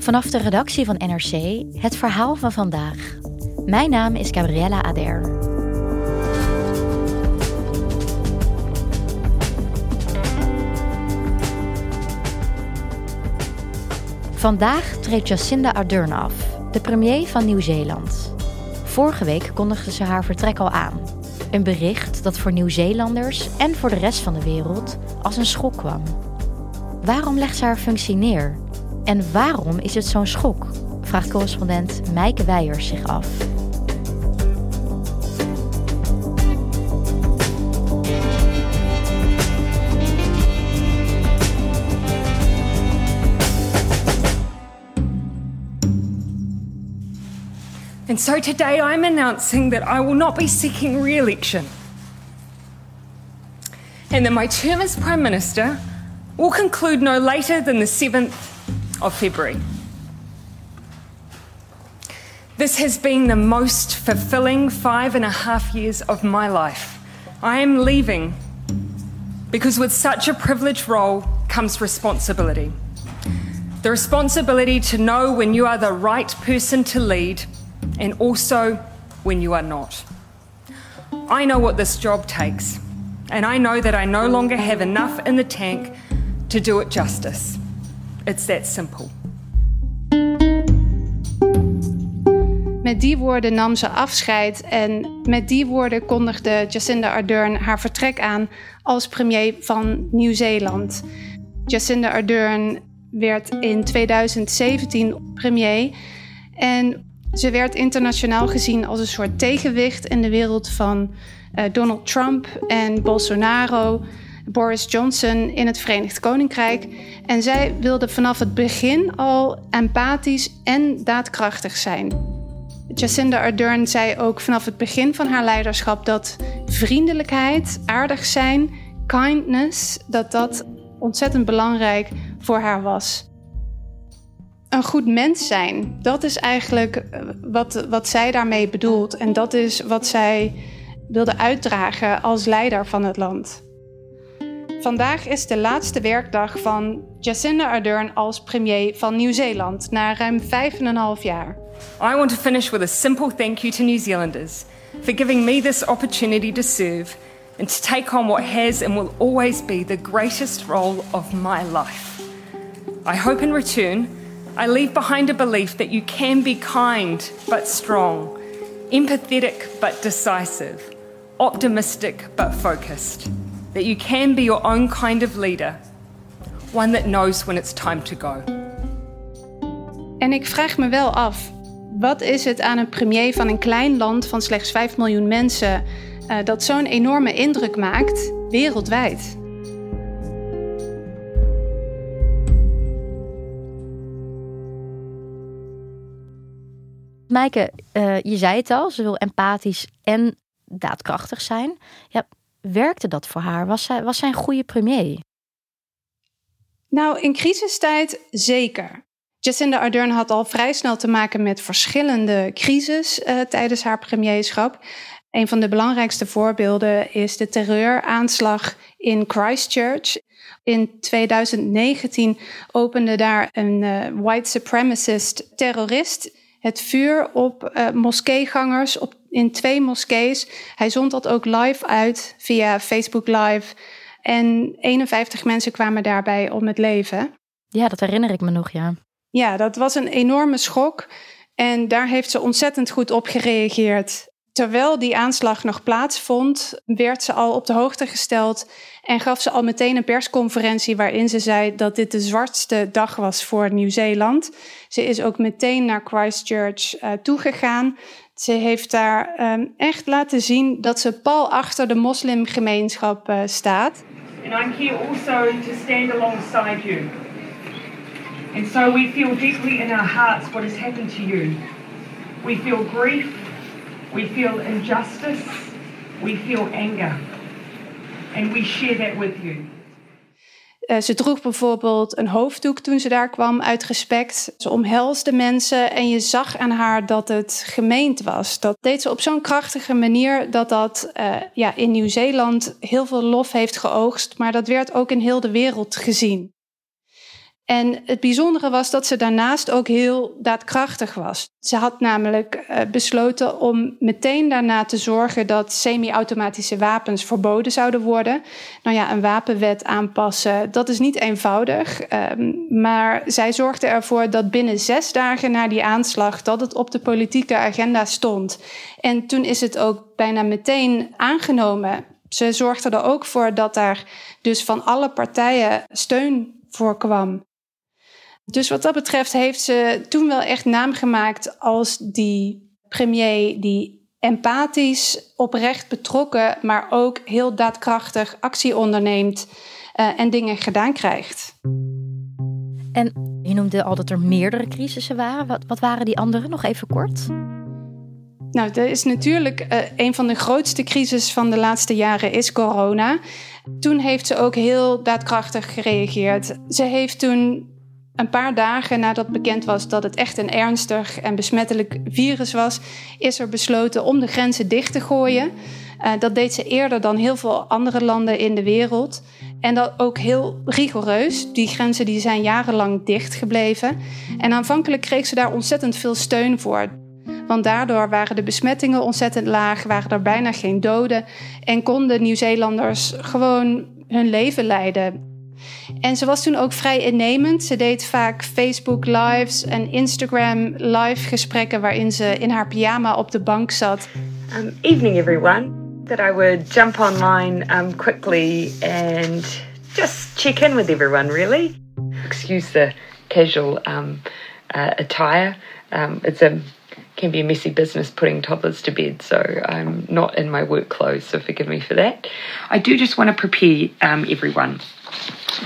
Vanaf de redactie van NRC het verhaal van vandaag. Mijn naam is Gabriella Ader. Vandaag treedt Jacinda Ardern af, de premier van Nieuw-Zeeland. Vorige week kondigde ze haar vertrek al aan. Een bericht dat voor Nieuw-Zeelanders en voor de rest van de wereld als een schok kwam. Waarom legt ze haar functie neer? En waarom is het zo'n schok? Vraagt correspondent Mijke Weijers zich af. And so today I'm announcing that I will not be seeking re election. And that my term as Prime Minister will conclude no later than the 7th of February. This has been the most fulfilling five and a half years of my life. I am leaving because with such a privileged role comes responsibility. The responsibility to know when you are the right person to lead and also when you are not. I know what this job takes, and I know that I no longer have enough in the tank to do it justice. It's that simple. Met die woorden nam ze afscheid en met die woorden kondigde Jacinda Ardern haar vertrek aan als premier van Nieuw-Zeeland. Jacinda Ardern werd in 2017 premier en ze werd internationaal gezien als een soort tegenwicht in de wereld van uh, Donald Trump en Bolsonaro, Boris Johnson in het Verenigd Koninkrijk. En zij wilde vanaf het begin al empathisch en daadkrachtig zijn. Jacinda Ardern zei ook vanaf het begin van haar leiderschap dat vriendelijkheid, aardig zijn, kindness, dat dat ontzettend belangrijk voor haar was een goed mens zijn. Dat is eigenlijk eh, wat, wat zij daarmee bedoelt. En dat is wat zij wilde uitdragen als leider van het land. Vandaag is de laatste werkdag van Jacinda Ardern als premier van Nieuw-Zeeland na ruim vijf en een half jaar. I want to finish with a simple thank you to New Zealanders for giving me this opportunity to serve and to take on what has and will always be the greatest role of my life. I hope in return I leave behind a belief that you can be kind but strong, empathetic but decisive, optimistic but focused, that you can be your own kind of leader, one that knows when it's time to go. En ik vraag me wel af, wat is het aan een premier van een klein land van slechts 5 miljoen mensen uh, dat zo'n enorme indruk maakt wereldwijd? Maaike, uh, je zei het al, ze wil empathisch en daadkrachtig zijn. Ja, werkte dat voor haar? Was zij, was zij een goede premier? Nou, in crisistijd zeker. Jacinda Ardern had al vrij snel te maken met verschillende crisis uh, tijdens haar premierschap. Een van de belangrijkste voorbeelden is de terreuraanslag in Christchurch. In 2019 opende daar een uh, white supremacist terrorist het vuur op uh, moskeegangers op, in twee moskees. Hij zond dat ook live uit via Facebook Live. En 51 mensen kwamen daarbij om het leven. Ja, dat herinner ik me nog, ja. Ja, dat was een enorme schok. En daar heeft ze ontzettend goed op gereageerd. Terwijl die aanslag nog plaatsvond, werd ze al op de hoogte gesteld en gaf ze al meteen een persconferentie waarin ze zei dat dit de zwartste dag was voor Nieuw-Zeeland. Ze is ook meteen naar Christchurch uh, toegegaan. Ze heeft daar um, echt laten zien dat ze pal achter de moslimgemeenschap uh, staat. And I'm here also to stand alongside you. And so we feel deeply in our hearts what has happened to you. We feel grief, we feel injustice, we feel anger. And we share that with you. Uh, ze droeg bijvoorbeeld een hoofddoek toen ze daar kwam uit respect. Ze omhelsde mensen en je zag aan haar dat het gemeend was. Dat deed ze op zo'n krachtige manier dat dat uh, ja, in Nieuw-Zeeland heel veel lof heeft geoogst. Maar dat werd ook in heel de wereld gezien. En het bijzondere was dat ze daarnaast ook heel daadkrachtig was. Ze had namelijk uh, besloten om meteen daarna te zorgen dat semi-automatische wapens verboden zouden worden. Nou ja, een wapenwet aanpassen, dat is niet eenvoudig. Um, maar zij zorgde ervoor dat binnen zes dagen na die aanslag dat het op de politieke agenda stond. En toen is het ook bijna meteen aangenomen. Ze zorgde er ook voor dat daar dus van alle partijen steun voor kwam. Dus wat dat betreft heeft ze toen wel echt naam gemaakt als die premier die empathisch, oprecht betrokken, maar ook heel daadkrachtig actie onderneemt uh, en dingen gedaan krijgt. En je noemde al dat er meerdere crisissen waren. Wat, wat waren die andere? Nog even kort. Nou, dat is natuurlijk uh, een van de grootste crises van de laatste jaren is corona. Toen heeft ze ook heel daadkrachtig gereageerd. Ze heeft toen een paar dagen nadat bekend was dat het echt een ernstig en besmettelijk virus was, is er besloten om de grenzen dicht te gooien. Uh, dat deed ze eerder dan heel veel andere landen in de wereld. En dat ook heel rigoureus. Die grenzen die zijn jarenlang dicht gebleven. En aanvankelijk kreeg ze daar ontzettend veel steun voor. Want daardoor waren de besmettingen ontzettend laag, waren er bijna geen doden en konden Nieuw-Zeelanders gewoon hun leven leiden. En ze was toen ook vrij innemend. Ze deed vaak Facebook lives en Instagram live gesprekken waarin ze in haar pyjama op de bank zat. Um, evening everyone. That I would jump online um, quickly and just check in with everyone really. Excuse the casual um, uh, attire. Um, it's a can be a messy business putting toddlers to bed, so I'm not in my work clothes, so forgive me for that. I do just want to prepare um, everyone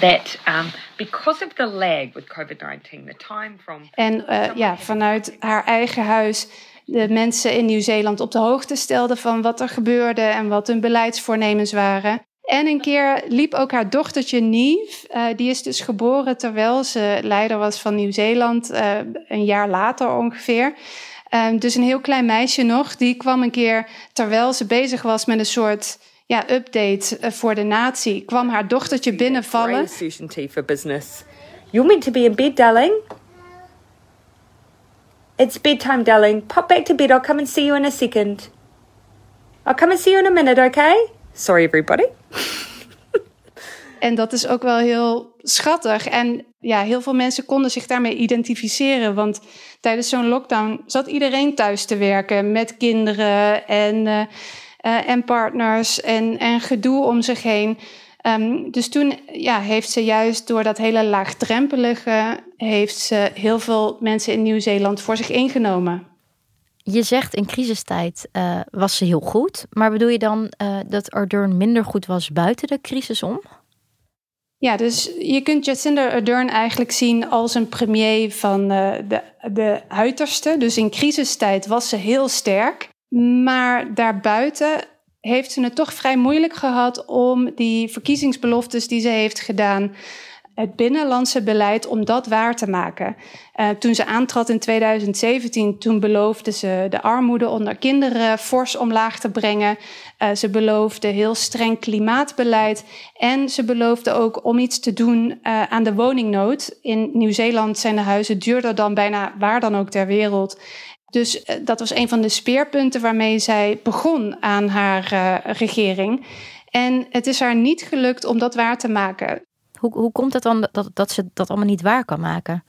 that um, because of the lag with COVID-19, the time from. En uh, ja, vanuit haar eigen huis de mensen in Nieuw-Zeeland op de hoogte stelde van wat er gebeurde en wat hun beleidsvoornemens waren. En een keer liep ook haar dochtertje Nieve. Uh, die is dus geboren terwijl ze leider was van Nieuw-Zeeland, uh, een jaar later ongeveer. Um, dus een heel klein meisje nog, die kwam een keer terwijl ze bezig was met een soort ja, update uh, voor de natie, kwam haar dochtertje binnenvallen. Tea for business. You're meant to be in bed, darling. It's bedtime, darling. Pop back to bed. I'll come and see you in a second. I'll come and see you in a minute, okay? Sorry, everybody. En dat is ook wel heel schattig. En ja, heel veel mensen konden zich daarmee identificeren. Want tijdens zo'n lockdown zat iedereen thuis te werken met kinderen en, uh, uh, en partners en, en gedoe om zich heen. Um, dus toen ja, heeft ze juist door dat hele laagdrempelige, heeft ze heel veel mensen in Nieuw-Zeeland voor zich ingenomen. Je zegt in crisistijd uh, was ze heel goed. Maar bedoel je dan dat Ardern minder goed was buiten de crisis om? Ja, dus je kunt Jacinda Ardern eigenlijk zien als een premier van uh, de, de uiterste. Dus in crisistijd was ze heel sterk. Maar daarbuiten heeft ze het toch vrij moeilijk gehad om die verkiezingsbeloftes die ze heeft gedaan het binnenlandse beleid om dat waar te maken. Uh, toen ze aantrad in 2017, toen beloofde ze de armoede onder kinderen fors omlaag te brengen. Uh, ze beloofde heel streng klimaatbeleid. En ze beloofde ook om iets te doen uh, aan de woningnood. In Nieuw-Zeeland zijn de huizen duurder dan bijna waar dan ook ter wereld. Dus dat was een van de speerpunten waarmee zij begon aan haar regering. En het is haar niet gelukt om dat waar te maken. Hoe, hoe komt het dan dat, dat ze dat allemaal niet waar kan maken?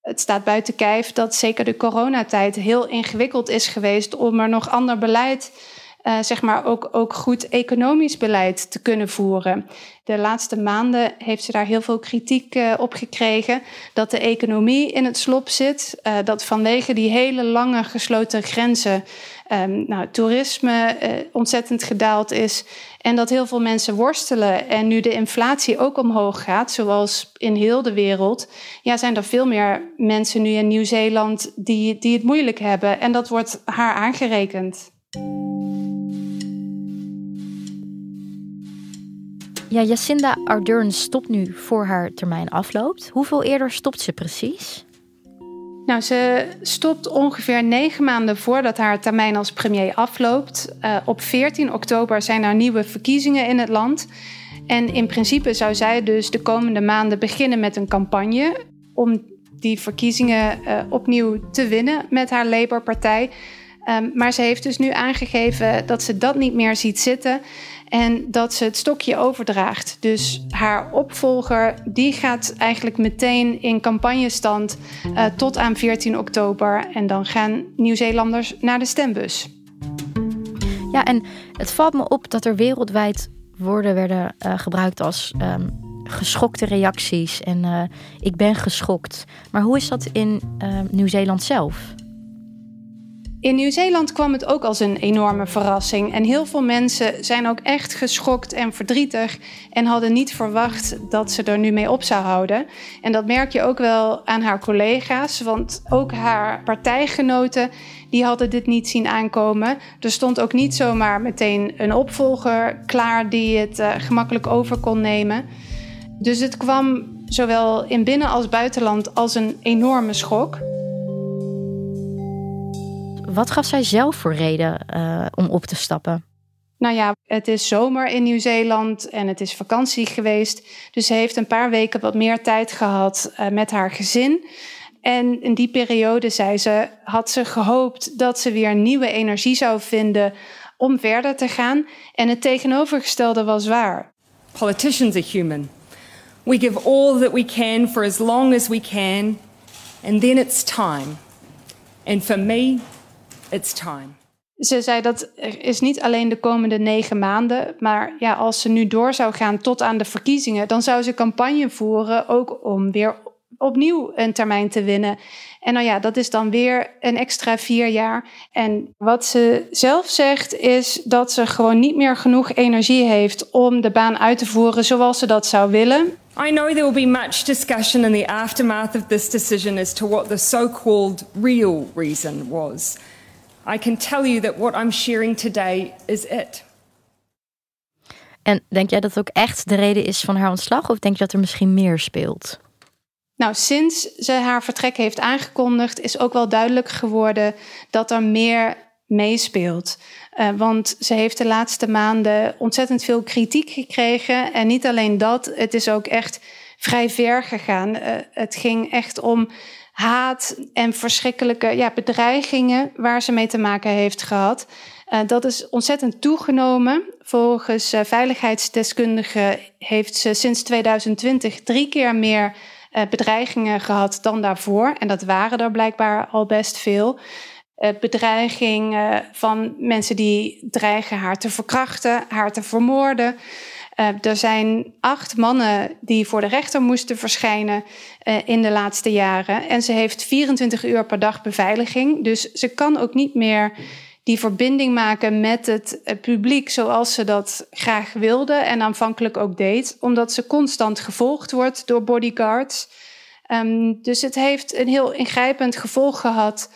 Het staat buiten kijf dat zeker de coronatijd heel ingewikkeld is geweest om er nog ander beleid uh, zeg maar ook, ook goed economisch beleid te kunnen voeren. De laatste maanden heeft ze daar heel veel kritiek uh, op gekregen. Dat de economie in het slop zit. Uh, dat vanwege die hele lange gesloten grenzen um, nou, toerisme ontzettend gedaald is. En dat heel veel mensen worstelen. En nu de inflatie ook omhoog gaat, zoals in heel de wereld, ja, zijn er veel meer mensen nu in Nieuw-Zeeland die, die het moeilijk hebben. En dat wordt haar aangerekend. Ja, Jacinda Ardern stopt nu voor haar termijn afloopt. Hoeveel eerder stopt ze precies? Nou, ze stopt ongeveer negen maanden voordat haar termijn als premier afloopt. Uh, op 14 oktober zijn er nieuwe verkiezingen in het land. En in principe zou zij dus de komende maanden beginnen met een campagne om die verkiezingen uh, opnieuw te winnen met haar Labour-partij. Um, maar ze heeft dus nu aangegeven dat ze dat niet meer ziet zitten en dat ze het stokje overdraagt. Dus haar opvolger die gaat eigenlijk meteen in campagnestand uh, tot aan 14 oktober. En dan gaan Nieuw-Zeelanders naar de stembus. Ja, en het valt me op dat er wereldwijd woorden werden uh, gebruikt als um, geschokte reacties en uh, ik ben geschokt. Maar hoe is dat in Nieuw-Zeeland zelf? In Nieuw-Zeeland kwam het ook als een enorme verrassing. En heel veel mensen zijn ook echt geschokt en verdrietig. En hadden niet verwacht dat ze er nu mee op zou houden. En dat merk je ook wel aan haar collega's. Want ook haar partijgenoten die hadden dit niet zien aankomen. Er stond ook niet zomaar meteen een opvolger klaar die het uh, gemakkelijk over kon nemen. Dus het kwam zowel in binnen- als buitenland als een enorme schok. Wat gaf zij zelf voor reden uh, om op te stappen? Nou ja, het is zomer in Nieuw-Zeeland en het is vakantie geweest. Dus ze heeft een paar weken wat meer tijd gehad uh, met haar gezin. En in die periode, zei ze, had ze gehoopt dat ze weer nieuwe energie zou vinden om verder te gaan. En het tegenovergestelde was waar. Politicians are human. We give all that we can for as long as we can, and then it's time. And for me, It's time. Ze zei dat is niet alleen de komende negen maanden, maar ja, als ze nu door zou gaan tot aan de verkiezingen, dan zou ze campagne voeren ook om weer opnieuw een termijn te winnen. En nou ja, dat is dan weer een extra vier jaar. En wat ze zelf zegt is dat ze gewoon niet meer genoeg energie heeft om de baan uit te voeren zoals ze dat zou willen. I know there will be much discussion in the aftermath of this decision as to what the so-called real reason was. I can tell you that what I'm sharing today is it. En denk jij dat het ook echt de reden is van haar ontslag, of denk je dat er misschien meer speelt? Nou, sinds ze haar vertrek heeft aangekondigd, is ook wel duidelijk geworden dat er meer meespeelt. Uh, want ze heeft de laatste maanden ontzettend veel kritiek gekregen. En niet alleen dat, het is ook echt vrij ver gegaan. Uh, het ging echt om haat en verschrikkelijke ja, bedreigingen waar ze mee te maken heeft gehad. Uh, dat is ontzettend toegenomen. Volgens uh, veiligheidsdeskundigen heeft ze sinds 2020 drie keer meer uh, bedreigingen gehad dan daarvoor. En dat waren er blijkbaar al best veel. bedreiging van mensen die dreigen haar te verkrachten, haar te vermoorden. Uh, er zijn acht mannen die voor de rechter moesten verschijnen uh, in de laatste jaren. En ze heeft 24 uur per dag beveiliging. Dus ze kan ook niet meer die verbinding maken met het uh, publiek zoals ze dat graag wilde en aanvankelijk ook deed, omdat ze constant gevolgd wordt door bodyguards. Um, dus het heeft een heel ingrijpend gevolg gehad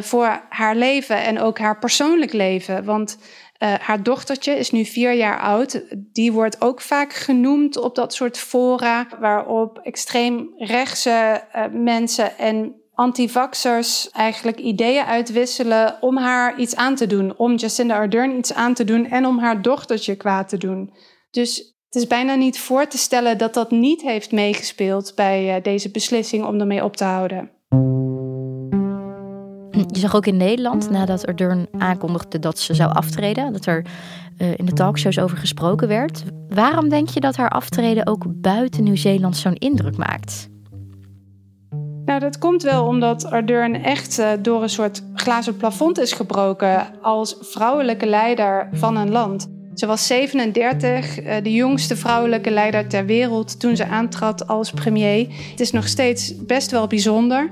voor haar leven en ook haar persoonlijk leven. Want uh, haar dochtertje is nu vier jaar oud. Die wordt ook vaak genoemd op dat soort fora, waarop extreem rechtse uh, mensen en antivaxers eigenlijk ideeën uitwisselen om haar iets aan te doen. Om Jacinda Ardern iets aan te doen en om haar dochtertje kwaad te doen. Dus het is bijna niet voor te stellen dat dat niet heeft meegespeeld bij uh, deze beslissing om ermee op te houden. Je zag ook in Nederland, nadat Ardern aankondigde dat ze zou aftreden, dat er uh, in de talkshows over gesproken werd. Waarom denk je dat haar aftreden ook buiten Nieuw-Zeeland zo'n indruk maakt? Nou, dat komt wel omdat Ardern echt uh, door een soort glazen plafond is gebroken als vrouwelijke leider van een land. Ze was 37, uh, de jongste vrouwelijke leider ter wereld toen ze aantrad als premier. Het is nog steeds best wel bijzonder.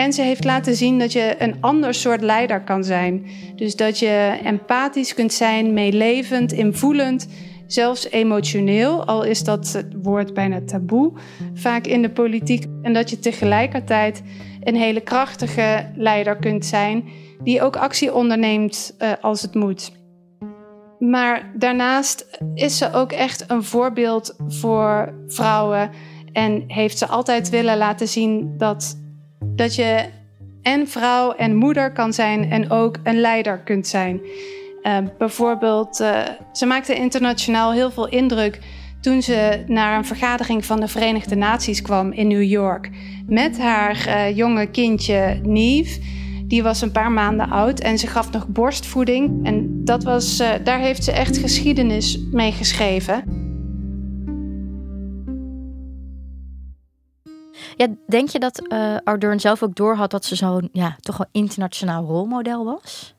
En ze heeft laten zien dat je een ander soort leider kan zijn. Dus dat je empathisch kunt zijn, meelevend, invoelend, zelfs emotioneel, al is dat woord bijna taboe vaak in de politiek. En dat je tegelijkertijd een hele krachtige leider kunt zijn, die ook actie onderneemt uh, als het moet. Maar daarnaast is ze ook echt een voorbeeld voor vrouwen en heeft ze altijd willen laten zien dat dat je en vrouw en moeder kan zijn en ook een leider kunt zijn. Uh, bijvoorbeeld, uh, ze maakte internationaal heel veel indruk toen ze naar een vergadering van de Verenigde Naties kwam in New York. Met haar uh, jonge kindje Neve. Die was een paar maanden oud en ze gaf nog borstvoeding. En dat was, daar heeft ze echt geschiedenis mee geschreven. Ja, denk je dat uh, zelf ook doorhad dat ze zo'n ja, toch wel internationaal rolmodel was?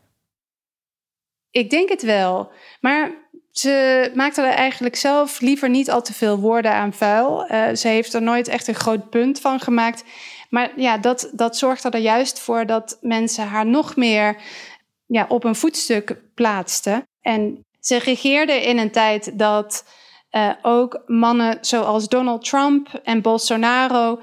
Ik denk het wel. Maar ze maakte er eigenlijk zelf liever niet al te veel woorden aan vuil. Uh, ze heeft er nooit echt een groot punt van gemaakt. Maar ja, dat, dat zorgde er juist voor dat mensen haar nog meer ja, op een voetstuk plaatsten. En ze regeerde in een tijd dat uh, ook mannen zoals Donald Trump en Bolsonaro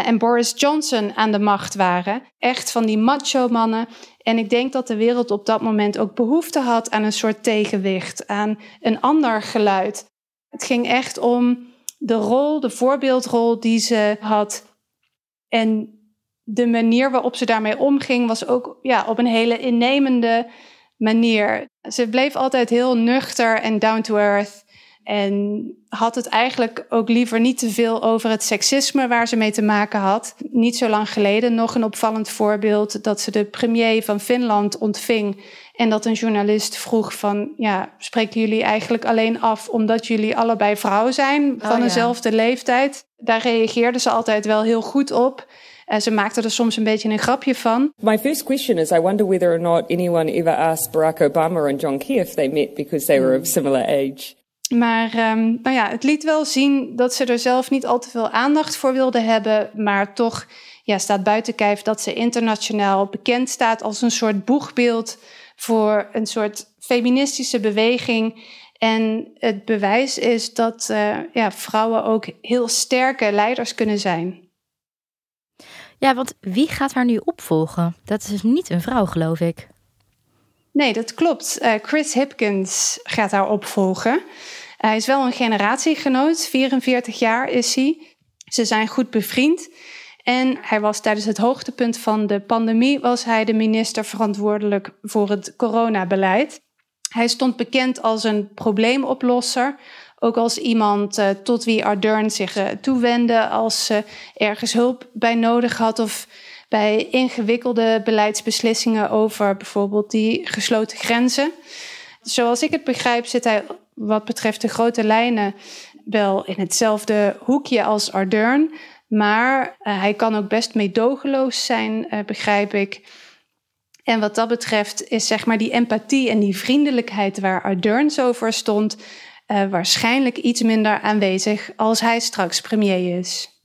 en Boris Johnson aan de macht waren. Echt van die macho mannen. En ik denk dat de wereld op dat moment ook behoefte had aan een soort tegenwicht, aan een ander geluid. Het ging echt om de rol, de voorbeeldrol die ze had. En de manier waarop ze daarmee omging was ook ja, op een hele innemende manier. Ze bleef altijd heel nuchter en down to earth. En had het eigenlijk ook liever niet te veel over het seksisme waar ze mee te maken had. Niet zo lang geleden nog een opvallend voorbeeld dat ze de premier van Finland ontving. En dat een journalist vroeg van, ja, spreken jullie eigenlijk alleen af omdat jullie allebei vrouw zijn van oh, dezelfde leeftijd? Daar reageerde ze altijd wel heel goed op. En ze maakte er soms een beetje een grapje van. My first question is I wonder whether or not anyone ever asked Barack Obama and John Key if they met because they were of similar age. Maar um, nou ja, het liet wel zien dat ze er zelf niet al te veel aandacht voor wilde hebben. Maar toch ja, staat buiten kijf dat ze internationaal bekend staat als een soort boegbeeld voor een soort feministische beweging. En het bewijs is dat uh, ja, vrouwen ook heel sterke leiders kunnen zijn. Ja, want wie gaat haar nu opvolgen? Dat is dus niet een vrouw, geloof ik. Nee, dat klopt. Uh, Chris Hipkins gaat haar opvolgen. Hij is wel een generatiegenoot, 44 jaar is hij. Ze zijn goed bevriend. En hij was tijdens het hoogtepunt van de pandemie was hij de minister verantwoordelijk voor het coronabeleid. Hij stond bekend als een probleemoplosser, ook als iemand uh, tot wie Ardern zich uh, toewendde als ze ergens hulp bij nodig had of bij ingewikkelde beleidsbeslissingen over bijvoorbeeld die gesloten grenzen. Zoals ik het begrijp zit hij wat betreft de grote lijnen wel in hetzelfde hoekje als Ardern. Maar uh, hij kan ook best meedogenloos zijn, uh, begrijp ik. En wat dat betreft is zeg maar die empathie en die vriendelijkheid waar Ardern zo voor stond, uh, waarschijnlijk iets minder aanwezig als hij straks premier is.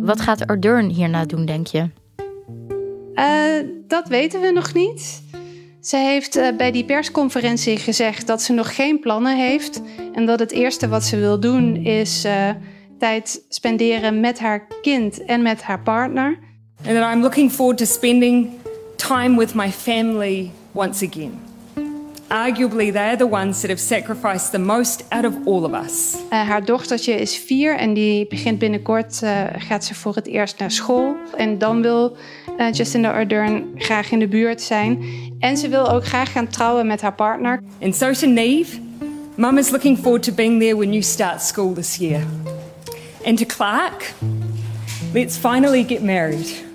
Wat gaat Ardern hierna doen, denk je? dat weten we nog niet. Ze heeft uh, bij die persconferentie gezegd dat ze nog geen plannen heeft en dat het eerste wat ze wil doen is uh, tijd spenderen met haar kind en met haar partner. And I'm looking forward to spending time with my family once again. Arguably, they're the ones that have sacrificed the most out of all of us. Uh, haar dochtertje is vier en die begint binnenkort, uh, gaat ze voor het eerst naar school. En dan wil uh, Jacinda Ardern graag in de buurt zijn. En ze wil ook graag gaan trouwen met haar partner. And so to Neve, Mum is looking forward to being there when you start school this year. And to Clark, let's finally get married.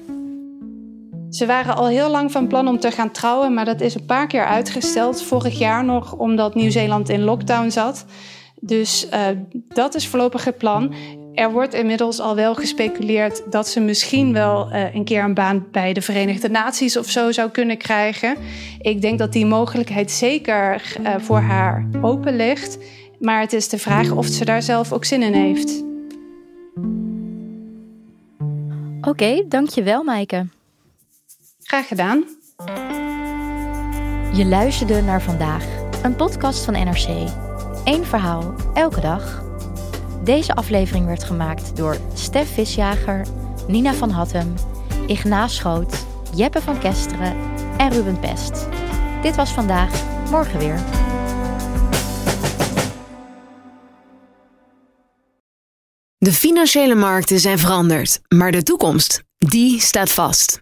Ze waren al heel lang van plan om te gaan trouwen, maar dat is een paar keer uitgesteld. Vorig jaar nog, omdat Nieuw-Zeeland in lockdown zat. Dus uh, dat is voorlopig het plan. Er wordt inmiddels al wel gespeculeerd dat ze misschien wel uh, een keer een baan bij de Verenigde Naties of zo zou kunnen krijgen. Ik denk dat die mogelijkheid zeker uh, voor haar open ligt. Maar het is de vraag of ze daar zelf ook zin in heeft. Oké, dankjewel Maaike. Graag gedaan. Je luisterde naar vandaag, een podcast van NRC. Eén verhaal, elke dag. Deze aflevering werd gemaakt door Stef Visjager, Nina van Hattem, Ignaas Schoot, Jeppe van Kesteren en Ruben Pest. Dit was vandaag, morgen weer. De financiële markten zijn veranderd, maar de toekomst, die staat vast.